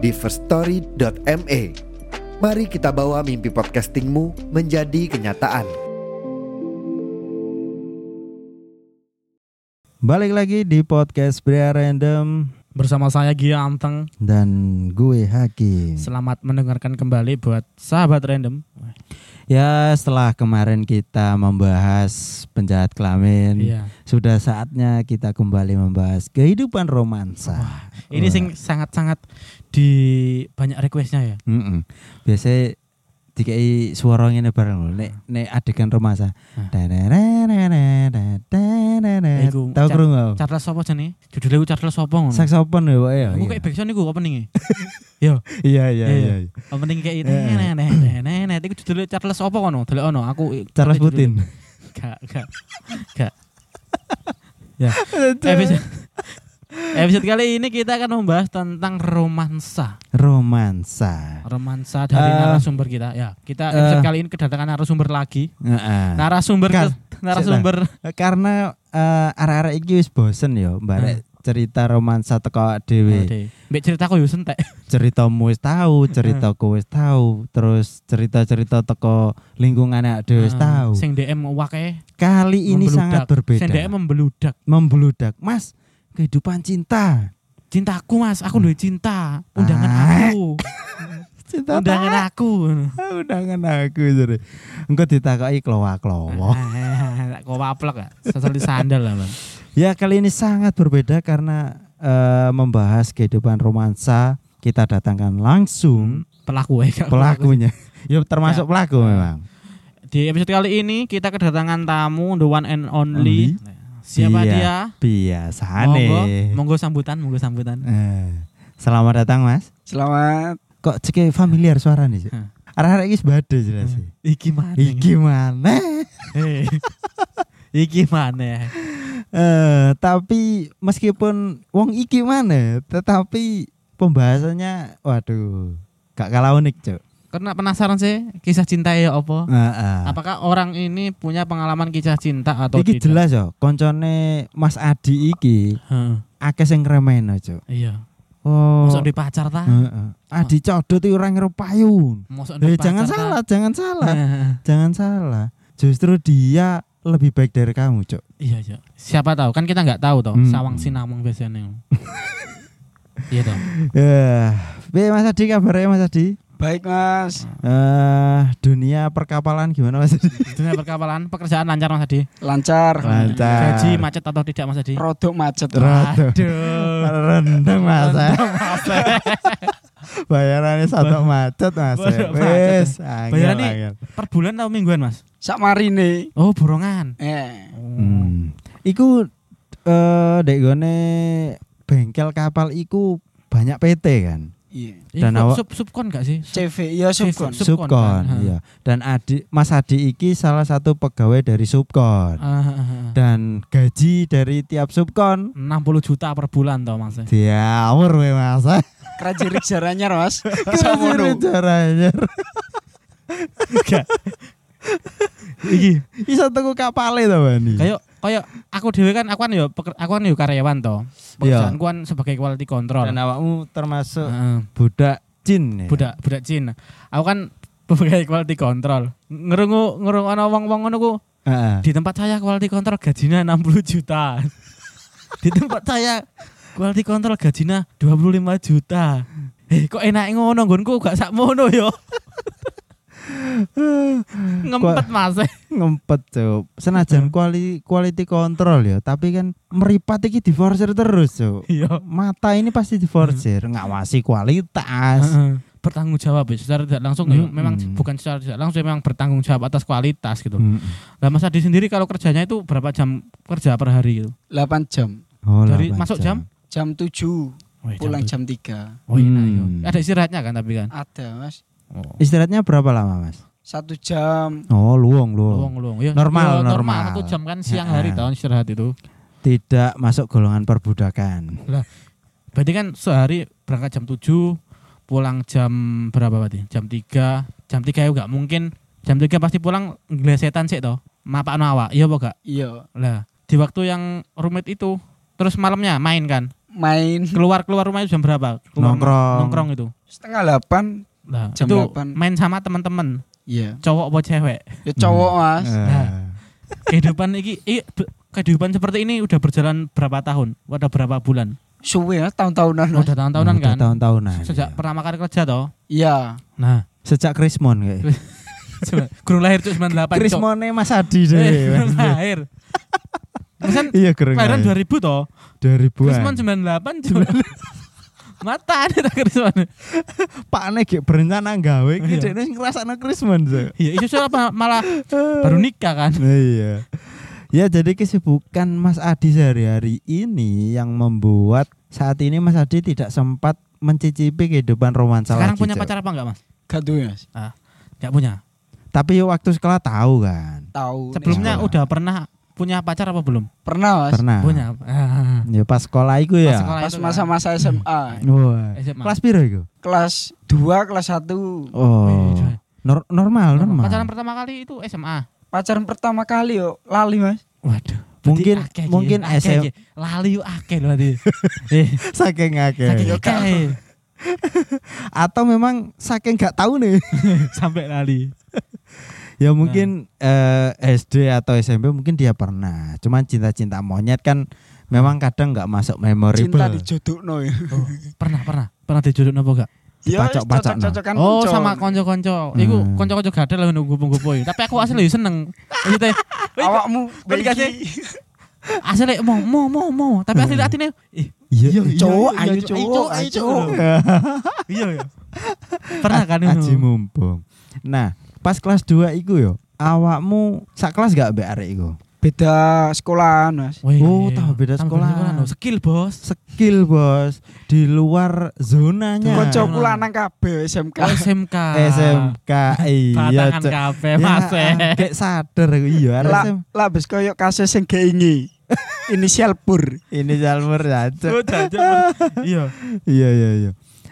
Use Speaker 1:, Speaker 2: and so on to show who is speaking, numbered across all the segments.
Speaker 1: di firststory.me. Mari kita bawa mimpi podcastingmu menjadi kenyataan.
Speaker 2: Balik lagi di podcast Pria Random
Speaker 3: Bersama saya Gia Anteng
Speaker 2: dan gue Hakim.
Speaker 3: Selamat mendengarkan kembali buat sahabat random
Speaker 2: Ya setelah kemarin kita membahas penjahat kelamin,
Speaker 3: Iya
Speaker 2: sudah saatnya kita kembali membahas kehidupan romansa.
Speaker 3: Ini
Speaker 2: Wah.
Speaker 3: sing sangat-sangat di banyak requestnya ya
Speaker 2: Mm-mm. Biasanya dikai suara ngene bareng lho, nek nek adegan romansa.
Speaker 3: Iku,
Speaker 2: Tahu krungu?
Speaker 3: Charles apa jane? Judulnya ku Charles apa ngono
Speaker 2: Saksofon ya, Pak, ya.
Speaker 3: Aku kayak backsound iku openingnya Yo
Speaker 2: Iya iya
Speaker 3: Iya,
Speaker 2: iya.
Speaker 3: Opening kayak ini
Speaker 2: Eh.
Speaker 3: Nah nah nah Itu judulnya Charles apa ngono Delok ono aku
Speaker 2: Charles Putin.
Speaker 3: Gak gak Gak Ya Episode Episode kali ini kita akan membahas tentang romansa
Speaker 2: Romansa.
Speaker 3: romansa dari
Speaker 2: Eh,
Speaker 3: narasumber kita ya kita episode
Speaker 2: eh.
Speaker 3: kali ini kedatangan narasumber lagi
Speaker 2: Heeh.
Speaker 3: narasumber ke- narasumber
Speaker 2: karena eh, arek-arek iki wis bosen ya barek cerita romansa teko dhewe.
Speaker 3: Ade. mbek ceritaku yo sentek
Speaker 2: Ceritamu wis tahu, ceritaku wis tahu, terus cerita-cerita teko lingkungan awake dhewe wis
Speaker 3: Eh,
Speaker 2: tahu.
Speaker 3: sing DM wake
Speaker 2: Kali ini
Speaker 3: membeludak.
Speaker 2: sangat berbeda.
Speaker 3: sing DM membeludak
Speaker 2: Membludak. Mas, kehidupan cinta.
Speaker 3: cintaku mas aku duwe cinta undangan
Speaker 2: Ah.
Speaker 3: aku
Speaker 2: Cinta
Speaker 3: undangan
Speaker 2: tak?
Speaker 3: aku
Speaker 2: Undangan aku jare. Engko ditakoki klowa-klowo.
Speaker 3: tak kok waplek ya sesali sandal lah bang
Speaker 2: Ya kali ini sangat berbeda karena eh, membahas kehidupan romansa kita datangkan langsung
Speaker 3: pelaku ya
Speaker 2: pelakunya. Ya termasuk
Speaker 3: Ya.
Speaker 2: pelaku memang.
Speaker 3: di episode kali ini kita kedatangan tamu the one and only, siapa
Speaker 2: Iya.
Speaker 3: dia
Speaker 2: Biasane.
Speaker 3: monggo monggo sambutan monggo sambutan
Speaker 2: Eh, selamat datang Mas.
Speaker 4: Selamat.
Speaker 2: Kok cek familiar suara nih? Arah-arah iki bade jelas sih.
Speaker 3: iki mana
Speaker 2: Iki mana?
Speaker 3: Eh, iki mana?
Speaker 2: Eh, tapi meskipun wong iki mana, tetapi pembahasannya waduh, gak kalah unik, Cuk.
Speaker 3: Karena penasaran sih kisah cinta ya apa?
Speaker 2: Heeh.
Speaker 3: Apakah orang ini punya pengalaman kisah cinta atau
Speaker 2: Iki
Speaker 3: tidak?
Speaker 2: jelas yo, koncone Mas Adi iki
Speaker 3: Heeh,
Speaker 2: akeh sing Cuk.
Speaker 3: iya.
Speaker 2: Oh.
Speaker 3: Masuk di pacar ta?
Speaker 2: Heeh. Adi codot iki ora ngira payun.
Speaker 3: Masuk
Speaker 2: Eh, jangan
Speaker 3: ta?
Speaker 2: salah, jangan salah. Jangan salah. Justru dia lebih baik dari kamu, Cuk.
Speaker 3: iya, iya. Siapa tahu? Kan kita nggak tahu toh.
Speaker 2: Hmm.
Speaker 3: Sawang sinamong biasanya. iya toh.
Speaker 2: Eh, piye Mas Adi kabarnya Mas Adi?
Speaker 4: Baik Mas.
Speaker 2: Eh, dunia perkapalan gimana Mas Adi?
Speaker 3: Dunia perkapalan, pekerjaan lancar Mas Adi.
Speaker 4: Lancar.
Speaker 2: Lancar.
Speaker 3: Gaji macet atau tidak Mas Adi?
Speaker 4: Rodok macet.
Speaker 2: Rada.
Speaker 3: Aduh.
Speaker 2: Rendeng Mas.
Speaker 3: Mas.
Speaker 2: Bayarannya satu macet Mas. Wes, angel,
Speaker 3: Bayarannya per bulan atau mingguan Mas?
Speaker 4: Sak marine.
Speaker 3: Oh, borongan.
Speaker 4: Eh.
Speaker 2: Hmm. Iku eh dek gone bengkel kapal iku banyak PT kan?
Speaker 4: Iya.
Speaker 2: Dan
Speaker 3: Dan
Speaker 2: awak-
Speaker 3: sub subkon gak sih?
Speaker 4: CV ya subkon.
Speaker 3: Sub- Subkon,
Speaker 2: Subkon,
Speaker 3: kan?
Speaker 2: iya. Dan Adi Mas Adi iki salah satu pegawai dari Subkon.
Speaker 3: Ah, ah, ah.
Speaker 2: Dan gaji dari tiap Subkon
Speaker 3: 60 juta per bulan toh Mas.
Speaker 2: diawur we Mas.
Speaker 4: Kerajirik jaranya Mas.
Speaker 2: Kira
Speaker 4: Samono.
Speaker 2: caranya. Iki iso tuku kapale to, Bani.
Speaker 3: Kayak kayak aku dhewe kan aku kan yo aku kan yo karyawan toh. Pekerjaanku kan sebagai quality control.
Speaker 2: dan awakmu termasuk
Speaker 3: Heeh.
Speaker 2: budak jin ya.
Speaker 3: budak budak Cina. Aku kan sebagai quality control. Ngerungu ngerungu ana wong-wong ngono ku
Speaker 2: Heeh.
Speaker 3: di tempat saya quality control gajinya 60 juta. di tempat saya quality control gajinya 25 juta. Eh kok enak ngono nggonku gak sak mono yo. Ngempet Mas.
Speaker 2: ngempet cuk senajan quality quality control ya tapi kan meripat iki diforsir terus cuk
Speaker 3: Iya.
Speaker 2: mata ini pasti diforsir ngawasi kualitas
Speaker 3: bertanggung jawab ya secara tidak langsung ya
Speaker 2: Mm-mm.
Speaker 3: memang bukan secara tidak langsung memang bertanggung jawab atas kualitas gitu.
Speaker 2: Mm.
Speaker 3: Nah Mas Adi sendiri kalau kerjanya itu berapa jam kerja per hari gitu?
Speaker 4: 8 jam.
Speaker 2: Oh,
Speaker 3: Dari
Speaker 2: 8
Speaker 3: masuk jam?
Speaker 4: Jam 7.
Speaker 3: Wih,
Speaker 4: pulang
Speaker 3: jam
Speaker 4: jam 3.
Speaker 3: Oh enak
Speaker 2: Hmm.
Speaker 3: yo. Ada istirahatnya kan tapi kan.
Speaker 4: Ada mas.
Speaker 3: Oh.
Speaker 2: Istirahatnya berapa lama, Mas?
Speaker 4: Satu jam.
Speaker 2: Oh, luang, luang.
Speaker 3: Luang luang. Ya,
Speaker 2: Normal,
Speaker 3: ya,
Speaker 2: normal.
Speaker 3: Satu jam kan siang
Speaker 2: Ya.
Speaker 3: hari tahun istirahat itu.
Speaker 2: Tidak masuk golongan perbudakan.
Speaker 3: Berarti kan sehari berangkat jam 7, pulang jam berapa berarti? Jam 3. Jam 3 ya enggak mungkin. Jam 3 pasti pulang ngelesetan sih toh. Mapakno awak. Iya apa enggak?
Speaker 4: Iya.
Speaker 3: Lah, di waktu yang rumit itu terus malamnya main kan.
Speaker 4: Main
Speaker 3: Keluar keluar rumah itu jam berapa? Keluar
Speaker 2: Nongkrong.
Speaker 3: Nongkrong itu.
Speaker 4: setengah delapan.
Speaker 3: Lah,
Speaker 4: Jam
Speaker 3: itu
Speaker 4: 8.
Speaker 3: main sama teman-teman,
Speaker 4: Iya.
Speaker 3: cowok apa cewek.
Speaker 4: Ya cowok mas.
Speaker 2: Eh,
Speaker 3: Nah. Kehidupan iki i- kehidupan seperti ini udah berjalan berapa tahun? Udah berapa bulan?
Speaker 4: Suwe ya tahun-tahunan.
Speaker 3: Udah tahun-tahunan
Speaker 2: udah
Speaker 3: kan?
Speaker 2: Tahun-tahunan.
Speaker 3: Sejak
Speaker 2: iya.
Speaker 3: pertama kali kerja toh.
Speaker 4: Iya.
Speaker 3: Nah,
Speaker 2: Sejak Krismon kayak.
Speaker 3: gurung lahir tuh 98 Cok.
Speaker 2: Krismone Mas Adi
Speaker 3: Eh,
Speaker 2: deh.
Speaker 3: gurung lahir. Mas kan
Speaker 2: Iya, gereng.
Speaker 3: kelahiran
Speaker 2: lahir.
Speaker 3: 2000 toh.
Speaker 2: 2000-an.
Speaker 3: Krismon 98 coba. Mata ada tak Krismon.
Speaker 2: Pak Nek gek berencana gawe iki
Speaker 3: Iya.
Speaker 2: dekne sing ngrasakno Krismon. so.
Speaker 3: Iya, itu soal apa malah baru nikah kan.
Speaker 2: Iya. Ya jadi kesibukan Mas Adi sehari-hari ini yang membuat saat ini Mas Adi tidak sempat mencicipi kehidupan romansa
Speaker 3: Sekarang
Speaker 2: lagi,
Speaker 3: punya pacar apa enggak, Mas?
Speaker 4: Gak tuh mas.
Speaker 3: Enggak punya.
Speaker 2: Tapi waktu sekolah tahu kan.
Speaker 4: Tahu.
Speaker 3: Sebelumnya
Speaker 2: sekolah.
Speaker 3: udah pernah punya pacar apa belum?
Speaker 4: Pernah mas.
Speaker 2: Pernah.
Speaker 3: Punya. Ah.
Speaker 2: Ya pas sekolah iku ya.
Speaker 3: Pas itu kan.
Speaker 4: masa-masa SMA.
Speaker 2: Wah.
Speaker 3: SMA.
Speaker 2: Kelas piro iku?
Speaker 4: Kelas 2, kelas 1.
Speaker 2: Oh. Nor- normal, normal.
Speaker 3: Pacaran pertama kali itu SMA.
Speaker 4: Pacaran pertama kali yo lali mas.
Speaker 3: Waduh.
Speaker 2: Mungkin-
Speaker 3: akeh, Ki.
Speaker 2: mungkin
Speaker 3: Akeh,
Speaker 2: SM
Speaker 3: Ki. lali yuk akeh berarti. eh,
Speaker 2: saking akeh.
Speaker 3: saking akeh.
Speaker 2: Atau memang saking gak tahu nih.
Speaker 3: sampai lali.
Speaker 2: Ya mungkin eh, SD atau SMP mungkin dia pernah. Cuman cinta-cinta monyet kan memang kadang nggak masuk memorable.
Speaker 4: Cinta dijodohno ya.
Speaker 3: Oh, pernah pernah pernah dijodoh nopo gak?
Speaker 4: Ya
Speaker 2: Dipacok-pacokno.
Speaker 4: cocok-cocokan
Speaker 3: Oh,
Speaker 4: konco.
Speaker 3: sama konco-konco. Iku
Speaker 2: Hmm.
Speaker 3: konco-konco gadel lah nunggu-nunggu Tapi aku asli seneng. Maksudnya
Speaker 4: Awakmu
Speaker 3: Kok dikasih? asli mau mau mau mau. Tapi asli atine ih
Speaker 2: Iya,
Speaker 4: Cowok,
Speaker 3: iya,
Speaker 4: ayo
Speaker 3: iya,
Speaker 4: cowok,
Speaker 3: ayo, cowok. iya ya. Pernah kan itu?
Speaker 2: Aji mumpung. Nah, pas kelas 2 iku yo, awakmu sak kelas gak mbek arek iku?
Speaker 4: Beda sekolahan mas.
Speaker 2: Oh, tahu beda
Speaker 3: tahu
Speaker 2: sekolah.
Speaker 3: loh. Skill, Bos.
Speaker 2: Skill, Bos. Di luar zonanya.
Speaker 4: Koncoku lanang kabeh SMK.
Speaker 3: Oh, SMK.
Speaker 2: SMK. Iya,
Speaker 3: Batangan kabeh,
Speaker 2: Ya,
Speaker 3: Mas. eh.
Speaker 2: Kayak sadar aku iya arek
Speaker 4: Lah, lah bes koyo kasus sing geingi. Inisial pur.
Speaker 2: Ini Jalmer ya.
Speaker 3: Oh. Iya.
Speaker 2: Iya, iya, iya.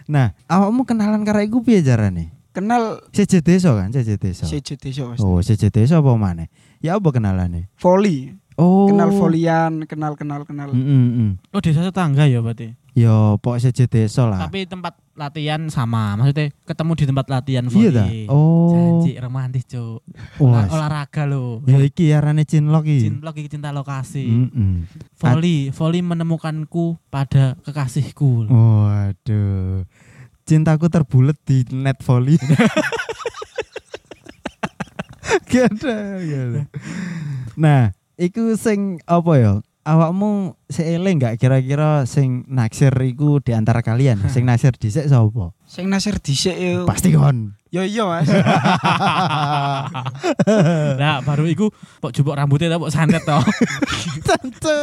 Speaker 2: Nah, awakmu kenalan karo iku piye carane?
Speaker 4: Kenal
Speaker 2: CJ Desa kan, CJ Desa.
Speaker 4: CJ Desa Mas.
Speaker 2: Oh, CJ Desa apa maneh? Ya apa kenalane?
Speaker 4: Volley.
Speaker 2: Oh.
Speaker 4: Kenal volian, kenal kenal kenal.
Speaker 2: Mm, mm, mm.
Speaker 3: Oh, desa tetangga ya berarti.
Speaker 2: Yo, pok CJ Desa lah.
Speaker 3: Tapi tempat latihan sama. Maksudnya ketemu di tempat latihan
Speaker 2: Iya
Speaker 3: volley.
Speaker 2: dah. Oh.
Speaker 3: Janji romantis, Cuk. Olah- olahraga lo.
Speaker 2: Ya iki arane cinlok iki.
Speaker 3: Cinta lagi cinta lokasi.
Speaker 2: Mm, mm.
Speaker 3: Volley, volley menemukanku pada kekasihku.
Speaker 2: Waduh. Cintaku terbulet di net volley. Gada, gada. Nah, iku sing apa ya? Awakmu seeling nggak kira-kira sing naksir iku di antara kalian? sing naksir dhisik sapa?
Speaker 4: Sing nasir dhisik yo.
Speaker 2: Pasti kon.
Speaker 4: Yo iya Mas.
Speaker 3: Nah, baru iku pok jupuk rambutnya tak pok santet toh.
Speaker 2: Tante.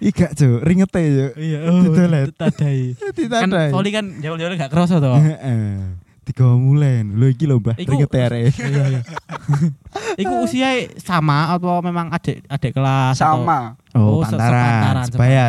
Speaker 2: Iga cuk, ringete yo.
Speaker 3: Iya,
Speaker 2: Ditolet.
Speaker 3: tadai. Kan
Speaker 2: Ditandai.
Speaker 3: volley kan jauh-jauh gak kerasa toh.
Speaker 2: Heeh. Tiga mulai. Lho iki lho, Mbah.
Speaker 3: Iku-
Speaker 2: Ringete arek.
Speaker 3: Iya, iya. Iku usia sama atau memang adik adik kelas atau-
Speaker 4: Sama.
Speaker 2: Oh,
Speaker 3: Oh, se-
Speaker 2: pantaran, sebaya.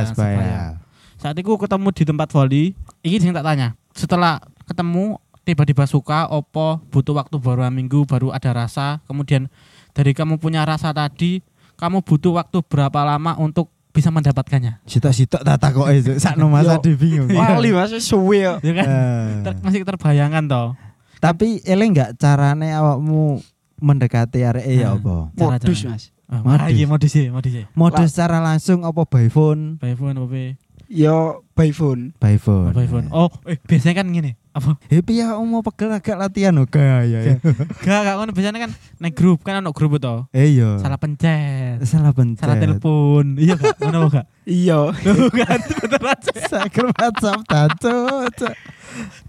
Speaker 3: Saat itu ketemu di tempat volley, iki sing tak tanya. Setelah ketemu tiba-tiba suka, opo butuh waktu baru minggu baru ada rasa. Kemudian dari kamu punya rasa tadi, kamu butuh waktu berapa lama untuk bisa mendapatkannya?
Speaker 2: Sitok-sitok tak Cuk. sakno Mas
Speaker 4: Yo.
Speaker 2: Adi bingung.
Speaker 4: Wali Mas suwe yo.
Speaker 3: Ya kan?
Speaker 2: Eh.
Speaker 3: Ter- masih terbayangkan toh.
Speaker 2: Tapi eleng nggak carane awakmu mendekati arek ya
Speaker 3: Ah.
Speaker 2: apa?
Speaker 4: Modus Mas.
Speaker 3: Ah,
Speaker 2: Modus.
Speaker 3: Iya modus sih, modus sih.
Speaker 2: Modus secara langsung apa by phone?
Speaker 3: By phone apa?
Speaker 4: Yo by phone.
Speaker 2: By phone.
Speaker 3: By phone. Oh, eh biasanya kan gini. Apa?
Speaker 2: Happy ya mau pegel agak latihan oh gaya ya.
Speaker 3: Gak, gak kan biasanya kan naik grup kan anak grup itu.
Speaker 2: Eh iya.
Speaker 3: Salah pencet.
Speaker 2: salah pencet.
Speaker 3: Salah telepon. Iya gak? Mana gak?
Speaker 4: Iya.
Speaker 3: Tuh kan beneran.
Speaker 2: Sakit WhatsApp tato.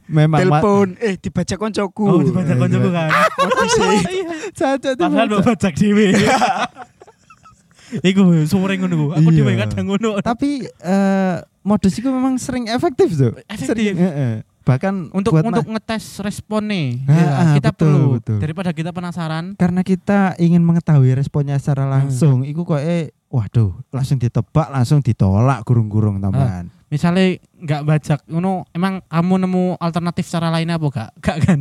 Speaker 2: Memang ma-
Speaker 4: Telepon eh dibaca koncoku.
Speaker 3: Oh, dibaca koncoku kan.
Speaker 4: Modus e.
Speaker 3: Iya.
Speaker 2: Caca
Speaker 3: Padahal mau bajak dewe. Iku sore ngono ku. Aku
Speaker 2: Iya.
Speaker 3: dhewe kadang ngono.
Speaker 2: Tapi eh modus itu memang sering efektif tuh.
Speaker 3: Efektif.
Speaker 2: Sering, heeh. Bahkan
Speaker 3: Untuk
Speaker 2: buat
Speaker 3: untuk ngetes responnya.
Speaker 2: Ah,
Speaker 3: Ya,
Speaker 2: ah,
Speaker 3: kita
Speaker 2: betul,
Speaker 3: perlu
Speaker 2: betul.
Speaker 3: daripada kita penasaran.
Speaker 2: karena kita ingin mengetahui responnya secara langsung. Iku kok eh waduh, langsung ditebak, langsung ditolak gurung-gurung tambahan.
Speaker 3: Misalnya nggak bajak ngono, emang kamu nemu alternatif cara lain apa gak? Gak kan?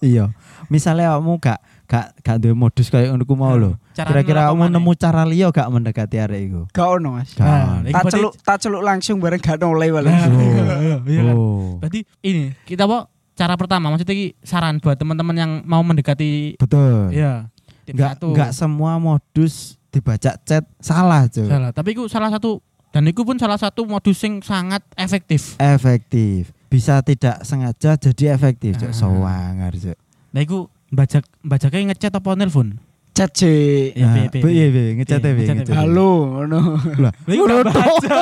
Speaker 2: Iya. Misalnya kamu gak gak gak duwe modus kayak ngono ku mau lho.
Speaker 3: Cara
Speaker 2: Kira-kira kamu nemu cara liya gak mendekati arek iku?
Speaker 4: Gak ono mas.
Speaker 3: Nah. Iku
Speaker 4: Tak celuk, tak celuk langsung bareng gak noleh walau.
Speaker 3: Nah, iya, iya kan? Berarti ini kita apa? Cara pertama maksudnya ki saran buat teman-teman yang mau mendekati
Speaker 2: Betul.
Speaker 3: ya tip
Speaker 2: Enggak enggak semua modus dibaca chat salah, Cuk.
Speaker 3: salah. Tapi itu salah satu dan itu pun salah satu modus yang sangat efektif.
Speaker 2: Efektif. Bisa tidak sengaja jadi efektif, Cuk.
Speaker 3: Ah.
Speaker 2: Sowangar, Cuk.
Speaker 3: Nah itu bajak bajaknya ngechat apa nelpon?
Speaker 4: Chat sih.
Speaker 3: Iya,
Speaker 2: Nah,
Speaker 3: piye, piye.
Speaker 2: piye, ngechat
Speaker 3: piye, ngechat.
Speaker 4: Halo, ngono.
Speaker 2: Lah,
Speaker 3: iku baca.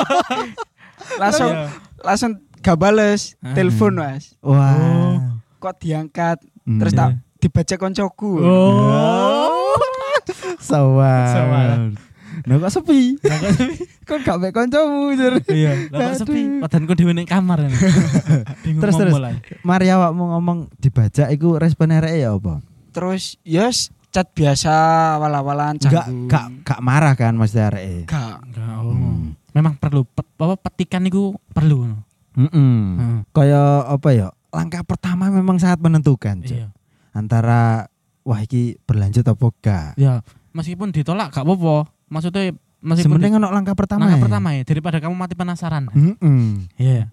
Speaker 4: Langsung
Speaker 3: Iya.
Speaker 4: langsung gak bales
Speaker 3: Ah.
Speaker 4: telepon mas.
Speaker 2: Wah.
Speaker 4: Kok diangkat
Speaker 2: Hmm.
Speaker 4: terus tak dibaca koncoku.
Speaker 3: Oh.
Speaker 2: Sawar.
Speaker 3: Sawar.
Speaker 2: Nah kok sepi? Kok gak mek kancamu, Jur?
Speaker 3: Iya, lah kok sepi. Padanku dhewe ning kamar. Bingung
Speaker 2: Terus,
Speaker 3: mau
Speaker 2: terus.
Speaker 3: mulai.
Speaker 2: Mari awakmu ngomong dibaca iku respon arek ya apa?
Speaker 4: Terus yes chat biasa awal-awalan
Speaker 2: Enggak
Speaker 4: canggung.
Speaker 2: gak gak marah kan mesti arek.
Speaker 4: Gak.
Speaker 3: Enggak, oh.
Speaker 2: Hmm.
Speaker 3: Memang perlu pet- apa petikan itu perlu.
Speaker 2: Heeh.
Speaker 3: Heeh.
Speaker 2: Kayak apa ya? Langkah pertama memang sangat menentukan.
Speaker 3: Iya.
Speaker 2: Antara wah iki berlanjut apa enggak.
Speaker 3: Ya, meskipun ditolak gak apa-apa. Maksudnya meskipun
Speaker 2: Sebenarnya ono langkah pertama.
Speaker 3: Langkah
Speaker 2: ya?
Speaker 3: pertama ya daripada kamu mati penasaran.
Speaker 2: Mm-mm.
Speaker 3: Iya.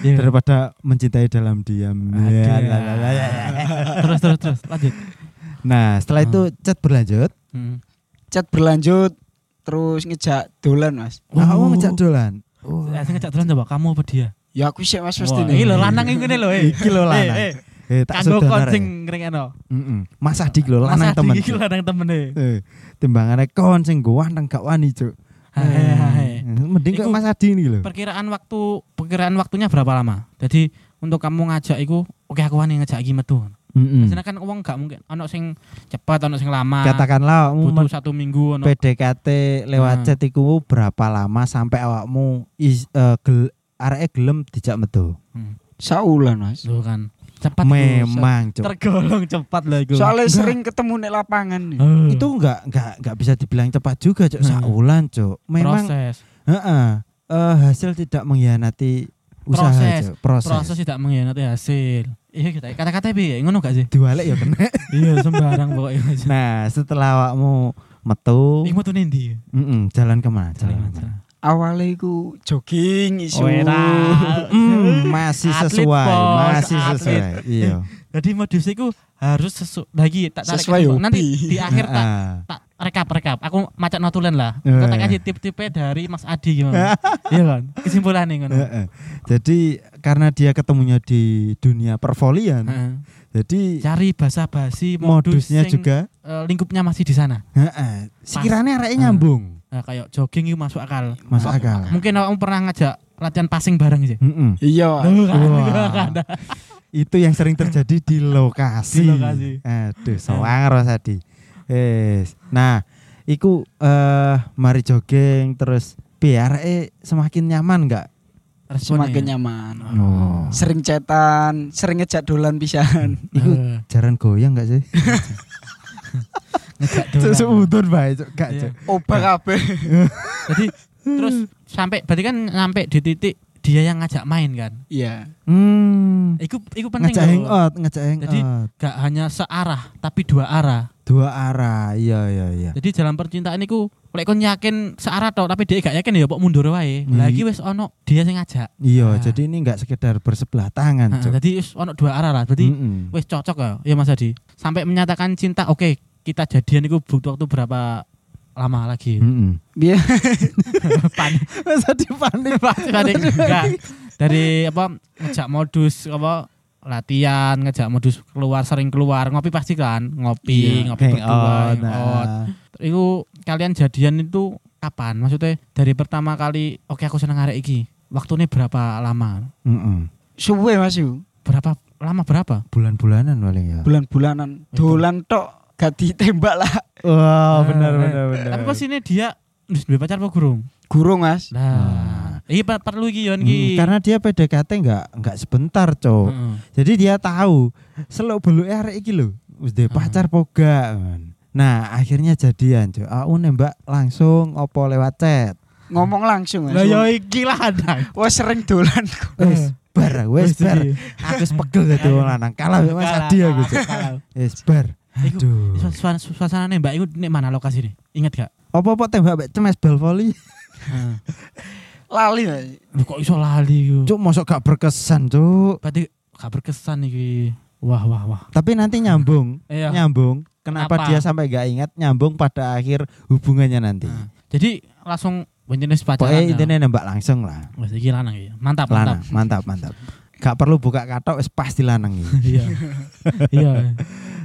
Speaker 3: Iya.
Speaker 2: Daripada mencintai dalam diam. Ya, la, la.
Speaker 3: terus terus terus lanjut.
Speaker 2: Nah, setelah itu chat berlanjut.
Speaker 3: Hmm.
Speaker 4: Chat berlanjut terus ngejak dolan mas.
Speaker 2: Nah,
Speaker 3: Oh.
Speaker 2: kamu ngejak dolan. Oh.
Speaker 3: Ya, ngejak dolan coba kamu apa dia?
Speaker 4: Ya aku sih mas
Speaker 3: Iki
Speaker 4: nih.
Speaker 3: lho lanang iki ngene lho. eh.
Speaker 2: Iki lho lanang.
Speaker 3: Eh,
Speaker 2: tak
Speaker 3: Kanggo
Speaker 2: sudah
Speaker 3: kon
Speaker 2: arek.
Speaker 3: sing ngrengekno.
Speaker 2: Mm-mm. Mas Adik lho
Speaker 3: Mas
Speaker 2: lanang
Speaker 3: Adi
Speaker 2: temen.
Speaker 3: Iki lanang temene.
Speaker 2: Eh, timbangane kon sing gowanteng gak wani, Cuk.
Speaker 3: Hai.
Speaker 2: Eh, Mending kok Mas Adi ini lho.
Speaker 3: Perkiraan waktu perkiraan waktunya berapa lama? Jadi untuk kamu ngajak iku oke aku wani ngajak iki metu. Biasanya kan uang gak mungkin ono sing cepat ono sing lama.
Speaker 2: Katakanlah
Speaker 3: butuh satu minggu ono.
Speaker 2: PDKT lewat
Speaker 3: Nah.
Speaker 2: chat iku berapa lama sampai awakmu is, eh, gel, areke gelem dijak metu.
Speaker 3: Hmm.
Speaker 4: Saulan mas.
Speaker 3: Loh kan. Cepat.
Speaker 2: Memang, Cuk.
Speaker 3: tergolong cepat lah iku.
Speaker 4: Soalnya
Speaker 2: Enggak.
Speaker 4: sering ketemu nih lapangan.
Speaker 3: Eh,
Speaker 2: Itu enggak enggak enggak bisa dibilang cepat juga, Cuk.
Speaker 3: Hmm.
Speaker 2: Saulan, Cuk. Memang
Speaker 3: proses.
Speaker 2: heeh. eh, hasil tidak mengkhianati usaha,
Speaker 3: Proses.
Speaker 2: Cuk. Proses.
Speaker 3: Proses tidak mengkhianati hasil. Iya kita kata-kata piye? Ngono gak sih?
Speaker 2: Diwalek ya kena.
Speaker 3: iya sembarang pokoknya.
Speaker 2: nah, setelah awakmu metu,
Speaker 3: Iku metu nendi?
Speaker 2: mm-mm, jalan ke mana? Jalan
Speaker 3: Jalan
Speaker 2: ke mana?
Speaker 4: Awalnya iku jogging isu.
Speaker 3: Oh.
Speaker 2: Hmm, masih sesuai,
Speaker 3: Bos.
Speaker 2: masih
Speaker 3: Atlet.
Speaker 2: sesuai. Iya.
Speaker 3: Jadi modus iku harus sesu lagi tak tarik
Speaker 4: Sesuai
Speaker 3: kesimpulan. nanti di akhir tak
Speaker 2: Ah.
Speaker 3: tak rekap rekap. Aku macet notulen lah.
Speaker 2: Eh.
Speaker 3: Aku tak kasih tip-tipnya dari Mas Adi gimana? Iya kan? Kesimpulannya ngono.
Speaker 2: Heeh. Jadi karena dia ketemunya di dunia pervolian, jadi
Speaker 3: Cari bahasa basi modus
Speaker 2: modusnya juga
Speaker 3: eh, lingkupnya masih di sana.
Speaker 2: Sekiranya arahnya
Speaker 3: Ah.
Speaker 2: nyambung,
Speaker 3: Nah, kayak jogging itu masuk akal.
Speaker 2: masuk akal.
Speaker 3: Mungkin kamu pernah ngajak latihan passing bareng sih.
Speaker 4: Iya.
Speaker 3: Kan?
Speaker 2: Wah.
Speaker 3: Kan?
Speaker 2: Itu yang sering terjadi di lokasi.
Speaker 3: Di lokasi.
Speaker 2: Aduh, soang Rosadi. Yes. Nah, iku eh mari jogging terus biar eh semakin nyaman nggak?
Speaker 3: Responnya.
Speaker 4: Semakin nyaman.
Speaker 2: Oh.
Speaker 4: Sering cetan, sering ngejak dolan pisan.
Speaker 2: Iku
Speaker 3: Eh,
Speaker 2: jaran goyang nggak sih?
Speaker 3: dolan.
Speaker 2: Seudon bae, Cuk. Gak,
Speaker 3: Iya.
Speaker 2: Cuk.
Speaker 4: Obah kabeh.
Speaker 3: Jadi terus sampai berarti kan sampai di titik dia yang ngajak main kan.
Speaker 4: Iya.
Speaker 2: Hmm.
Speaker 3: Iku iku penting
Speaker 2: Ngajak hangout, ngajak
Speaker 3: Jadi-
Speaker 2: hangout.
Speaker 3: Gak hanya searah tapi dua arah.
Speaker 2: Dua arah. Iya, iya, iya.
Speaker 3: Jadi dalam percintaan iku lek kon yakin searah tok tapi dia gak yakin ya kok mundur wae.
Speaker 2: Hmm.
Speaker 3: Lagi wis ono dia yang ngajak.
Speaker 2: Iya,
Speaker 3: Nah.
Speaker 2: jadi ini nggak sekedar bersebelah tangan,
Speaker 3: Nah,
Speaker 2: Cuk.
Speaker 3: jadi wis ono dua arah lah. Berarti
Speaker 2: Mm-mm.
Speaker 3: wis cocok ya, ya Mas Adi. Sampai menyatakan cinta, oke kita jadian itu butuh waktu berapa lama lagi? Panik,
Speaker 2: Masa dipanik?
Speaker 3: panik, panik. Enggak. Dari apa ngejak modus apa latihan, ngejak modus keluar sering keluar, ngopi pasti kan, ngopi,
Speaker 4: Iya,
Speaker 3: ngopi berdua,
Speaker 2: Hangout.
Speaker 3: hangout.
Speaker 2: Nah.
Speaker 3: Itu kalian jadian itu kapan? Maksudnya dari pertama kali oke aku seneng arek iki. Waktunya berapa lama?
Speaker 2: Mm-mm.
Speaker 4: suwe Mas.
Speaker 3: Berapa lama berapa?
Speaker 2: Bulan-bulanan paling ya.
Speaker 4: Bulan-bulanan. Dolan tok gak ditembak lah.
Speaker 2: Wah,
Speaker 3: Eh,
Speaker 2: benar
Speaker 3: eh.
Speaker 2: benar benar.
Speaker 3: Tapi pas ini dia wis duwe pacar apa gurung?
Speaker 4: Gurung Mas.
Speaker 3: Lah, iki per- perlu iki yon iki.
Speaker 2: Hmm, karena dia PDKT nggak nggak sebentar, Cok.
Speaker 3: Heeh.
Speaker 2: Jadi dia tahu seluk beluk arek iki lho, wis duwe
Speaker 3: Hmm.
Speaker 2: pacar apa gak. Nah, akhirnya jadian, Cok. Aku nembak langsung opo lewat chat.
Speaker 4: Ngomong langsung Mas.
Speaker 3: Lah ya iki lah ada.
Speaker 4: Wah sering dolan.
Speaker 2: Wes bar, wes bar. Aku wis pegel dadi wong lanang. Kalah Mas Adi aku. Wes bar.
Speaker 3: Iku
Speaker 2: Aduh.
Speaker 3: Suas- suas- suasana nembak iku nek mana lokasi nih? Ingat gak?
Speaker 2: Apa-apa tembak mek cemes bal volley.
Speaker 4: Lali.
Speaker 3: Lu kok iso lali iku?
Speaker 2: Cuk, mosok gak berkesan, Cuk.
Speaker 3: Berarti gak berkesan iki. Wah wah wah.
Speaker 2: Tapi nanti nyambung,
Speaker 3: Iya.
Speaker 2: nyambung. Kenapa,
Speaker 3: Kenapa?
Speaker 2: dia sampai gak ingat nyambung pada akhir hubungannya nanti.
Speaker 3: Nah, jadi langsung jenis pacaran.
Speaker 2: Pokoknya
Speaker 3: ya.
Speaker 2: intinya nembak langsung lah.
Speaker 3: Wes iki lanang iki. Mantap mantap.
Speaker 2: Lanang, mantap, mantap. Gak perlu buka katok, wis pasti lanang ini.
Speaker 3: Iya. Iya.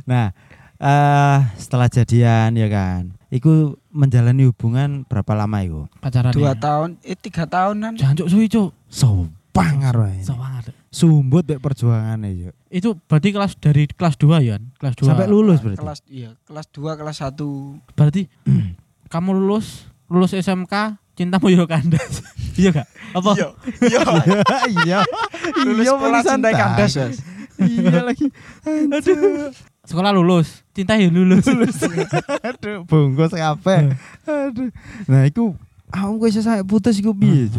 Speaker 2: Nah, eh setelah jadian ya kan. Iku menjalani hubungan berapa lama iku?
Speaker 3: Pacaran.
Speaker 4: Dua
Speaker 3: ya.
Speaker 4: tahun, eh tiga tahunan.
Speaker 3: Jancuk suwi, Cuk.
Speaker 2: Sompang karo ini.
Speaker 3: Semangat.
Speaker 2: Sumbut dek perjuangannya yuk.
Speaker 3: Itu berarti kelas dari kelas 2 ya? Kelas 2.
Speaker 2: Sampai lulus berarti.
Speaker 4: Kelas iya, kelas 2, kelas 1.
Speaker 3: Berarti kamu lulus lulus SMK cintamu yo kandas. iya gak? Apa?
Speaker 4: Iya. Iya.
Speaker 2: iya.
Speaker 4: Lulus
Speaker 2: Iya,
Speaker 4: sekolah cinta kandas.
Speaker 2: Iya lagi. Aduh.
Speaker 3: Sekolah lulus, cinta ya lulus.
Speaker 2: Aduh, bungkus kabeh. Aduh. Nah, iku aku iso sampe putus iku piye?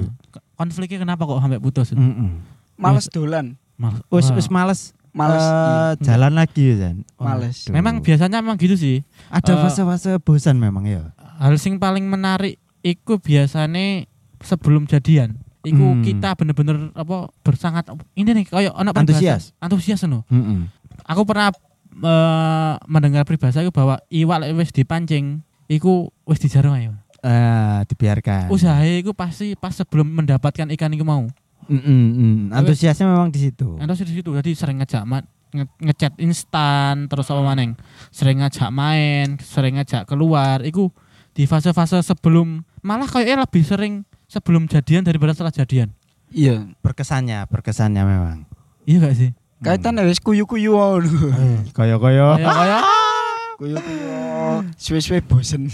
Speaker 3: Konfliknya kenapa kok sampai putus?
Speaker 2: Heeh.
Speaker 4: Males dolan.
Speaker 3: Mal-
Speaker 2: Wis
Speaker 3: Wah.
Speaker 2: wis males
Speaker 4: Males.
Speaker 2: eh,
Speaker 4: iya.
Speaker 2: jalan lagi ya, Jan.
Speaker 4: Males.
Speaker 2: Waduh.
Speaker 3: Memang biasanya memang gitu sih.
Speaker 2: ada
Speaker 3: eh,
Speaker 2: fase-fase bosan memang ya.
Speaker 3: Hal sing paling menarik iku biasanya sebelum jadian. Iku
Speaker 2: Hmm.
Speaker 3: kita bener-bener apa bersangat ini nih kayak anak
Speaker 2: Antusias.
Speaker 3: Antusias no.
Speaker 2: Heeh.
Speaker 3: Aku pernah eh, mendengar peribahasa itu bahwa iwak lek wis dipancing iku wis dijarung ayo.
Speaker 2: Eh, dibiarkan.
Speaker 3: Usahae iku pasti pas sebelum mendapatkan ikan iku mau.
Speaker 2: Mm, mm, mm. Antusiasnya memang di situ.
Speaker 3: Terus di situ jadi sering ngejak ma- nge- ngechat instan terus apa maneng sering ngajak main sering ngajak keluar iku di fase-fase sebelum malah kayaknya lebih sering sebelum jadian daripada setelah jadian
Speaker 4: Iya.
Speaker 2: Berkesannya, berkesannya memang.
Speaker 3: iya gak sih
Speaker 4: Kaitan wis kuyu-kuyu wae.
Speaker 2: Koyo-koyo.
Speaker 3: kayak kayak
Speaker 4: Kuyu-kuyu. Suwe-suwe bosen.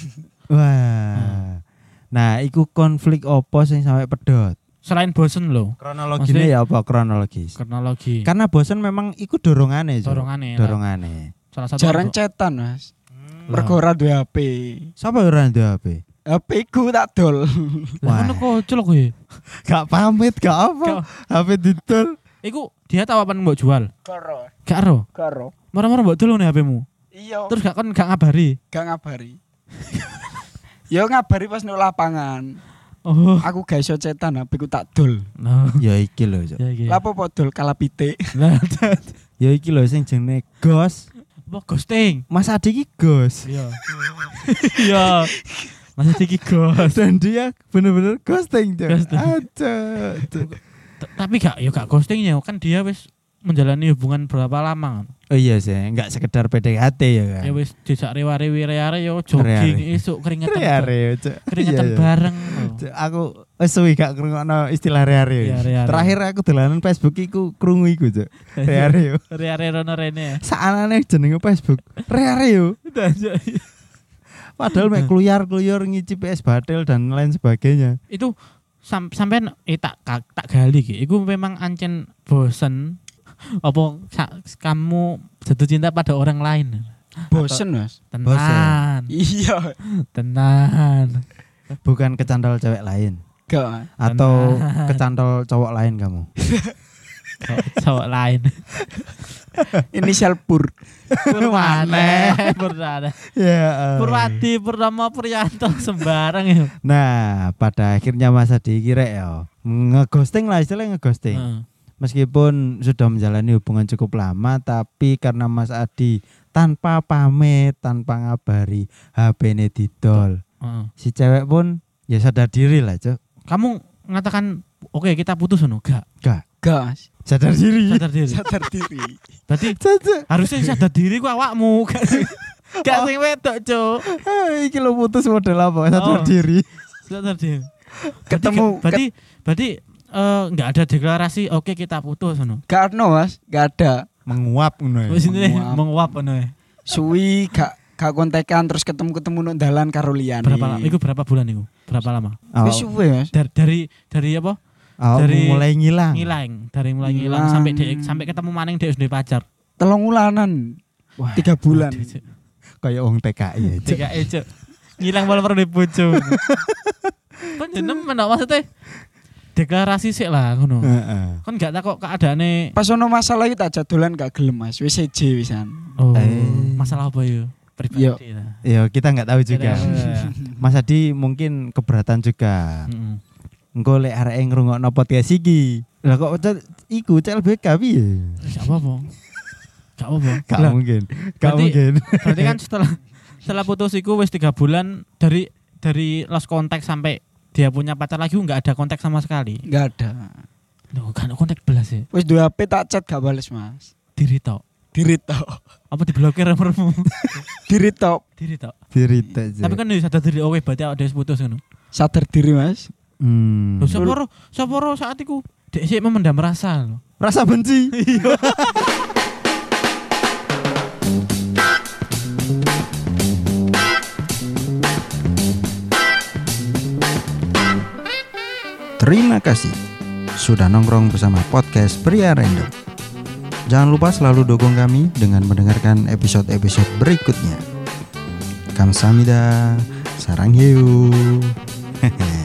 Speaker 2: Wah. Nah, iku konflik opo sing sampai pedot?
Speaker 3: selain bosen loh
Speaker 2: Kronologinya
Speaker 3: Maksudnya-
Speaker 2: ya apa kronologis?
Speaker 3: kronologi
Speaker 2: Karena bosan memang iku dorongane,
Speaker 3: dorongane.
Speaker 2: Dorongane.
Speaker 3: salah satu
Speaker 4: Jarang cetan, Mas. Mergo ora duwe HP.
Speaker 2: Siapa yang ora ndek HP?
Speaker 4: HP ku tak dol.
Speaker 3: Lah ngono kok celok kowe.
Speaker 2: Gak pamit, gak apa. HP didol.
Speaker 3: Iku dia tahu apa mbok jual.
Speaker 4: Karo.
Speaker 3: Gak ero.
Speaker 4: Karo.
Speaker 3: Marah-marah mbok dulu nih HP-mu.
Speaker 4: Iya.
Speaker 3: Terus gak kon gak ngabari.
Speaker 4: gak ngabari. Yo ngabari pas nang lapangan.
Speaker 3: Oh.
Speaker 4: Aku gak iso cetan HP ku tak dol.
Speaker 3: Nah.
Speaker 2: Ya iki lho, Cuk.
Speaker 3: Ya iki.
Speaker 4: Lapo po dol kala pitik.
Speaker 3: Lah,
Speaker 2: Ya iki lho sing jenenge ghost.
Speaker 3: apa ghosting?
Speaker 2: Mas Adi iki ghost.
Speaker 3: Iya. Iya. Masih tinggi ghost.
Speaker 2: Dan dia bener-bener ghosting, Cuk.
Speaker 3: Ghosting. Tapi gak ya gak ghostingnya kan dia wis menjalani hubungan berapa lama kan.
Speaker 2: Oh iya sih, enggak sekedar PDKT ya kan.
Speaker 3: Ya wis dijak rewa-rewi reare yo jogging
Speaker 2: Reare.
Speaker 3: esuk keringetan.
Speaker 2: Reare, Cuk.
Speaker 3: Keringetan
Speaker 2: Iya, iya.
Speaker 3: bareng.
Speaker 2: Aku wis suwi gak ngrungokno istilah reare.
Speaker 3: Iya.
Speaker 2: Terakhir aku dolanan Facebook iku krungu iku, Cuk. Reare yo.
Speaker 3: Reare rono rene.
Speaker 2: Saanane jenenge Facebook. Reare yo. Padahal mek kluyar-kluyur ngici PS Batel dan lain sebagainya.
Speaker 3: Itu sam sampean eh tak tak, tak gali ki. Iku memang ancen bosen apa sa- kamu jatuh cinta pada orang lain.
Speaker 4: Bosen, Mas.
Speaker 3: Tenan.
Speaker 4: Iya.
Speaker 3: Tenan.
Speaker 2: Bukan kecantol cewek lain
Speaker 4: Gak.
Speaker 2: Atau
Speaker 3: Tenan.
Speaker 2: kecantol cowok lain kamu.
Speaker 3: Cowok, cowok lain.
Speaker 4: Inisial Pur.
Speaker 3: Purwane, Purwane.
Speaker 2: Ya.
Speaker 3: Purwadi Purnama Priyanto sembarang ya.
Speaker 2: Nah, pada akhirnya Mas Adi kira ya ngeghosting lah istilahnya ngeghosting.
Speaker 3: Heeh.
Speaker 2: Meskipun sudah menjalani hubungan cukup lama, tapi karena Mas Adi tanpa pamit, tanpa ngabari, HP ini didol.
Speaker 3: Heeh.
Speaker 2: Si cewek pun ya sadar diri lah, Cok.
Speaker 3: Kamu mengatakan oke kita putus no? Gak.
Speaker 2: Gak, sadar diri.
Speaker 3: Sadar diri.
Speaker 4: Sadar diri.
Speaker 3: Berarti
Speaker 2: Sadar.
Speaker 3: harusnya sadar diri ku awakmu. Gak sing wedok, Cuk.
Speaker 2: Ah, Iki lo putus model apa? Sadar
Speaker 3: Oh.
Speaker 2: diri.
Speaker 3: Sadar diri.
Speaker 4: Ketemu
Speaker 3: Berarti berarti eh, nggak ada deklarasi oke kita putus no.
Speaker 4: Gak ono, Mas. Gak ada.
Speaker 2: Menguap ngono ya.
Speaker 3: Wis ini
Speaker 4: Menguap.
Speaker 3: menguap ngono ya.
Speaker 4: Suwi gak gak kontekan terus ketemu-ketemu nang dalan karo liyane.
Speaker 3: Berapa lama? Iku berapa bulan iku? Berapa lama?
Speaker 4: Wis
Speaker 2: Awak-
Speaker 4: suwe, Mas.
Speaker 3: Dari dari dari apa?
Speaker 2: Awakmu
Speaker 3: dari
Speaker 2: mulai ngilang.
Speaker 3: Ngilang, dari mulai ngilang
Speaker 4: Ngilang.
Speaker 3: sampai dek sampai ketemu maning dek sudah pacar.
Speaker 4: Telung wulanan.
Speaker 2: Wah,
Speaker 4: Tiga bulan.
Speaker 3: Cuk.
Speaker 2: kayak wong TKI ya. Cuk.
Speaker 3: Tiga ejo. Ngilang malah pernah dibojo. Kan jeneng mana maksudnya? Deklarasi sih lah ngono.
Speaker 2: Heeh.
Speaker 3: Kan gak takut keadaannya
Speaker 4: Pas ono masalah itu tak jadolan gak gelem, Mas. Wis seje wisan.
Speaker 3: oh,
Speaker 2: Eh.
Speaker 3: masalah apa ya? Pribadi
Speaker 4: Yo.
Speaker 2: Ya kita nggak tahu juga. Mas Adi mungkin keberatan juga.
Speaker 3: Mm-mm.
Speaker 2: Engko lek arek ngrungokno podcast iki. Lah kok cel- iku CLBK piye?
Speaker 3: Gak apa-apa. Gak apa-apa.
Speaker 2: Gak
Speaker 3: Lah,
Speaker 2: mungkin. Gak
Speaker 3: berarti-
Speaker 2: mungkin.
Speaker 3: Berarti kan setelah setelah putus iku wis tiga bulan dari dari lost contact sampai dia punya pacar lagi nggak ada kontak sama sekali.
Speaker 4: Gak ada.
Speaker 3: Loh, gak ada kontak belas ya.
Speaker 4: Wis dua HP tak chat gak bales, Mas.
Speaker 3: Diri tok.
Speaker 4: Diri tok.
Speaker 3: Apa diblokir nomormu?
Speaker 4: Diri tok.
Speaker 3: Diri tok.
Speaker 2: Cerita aja.
Speaker 3: Tapi kan ya sadar diri oke berarti awak dhewe putus ngono.
Speaker 4: Sadar diri, Mas.
Speaker 2: Hmm.
Speaker 3: Lho sapa ro? Sapa ro saat iku dek sik memendam rasa
Speaker 2: rasa benci. Terima kasih sudah nongkrong bersama podcast Pria Random. Jangan lupa selalu dukung kami dengan mendengarkan episode-episode berikutnya. Kamsahamnida, sarang hiu.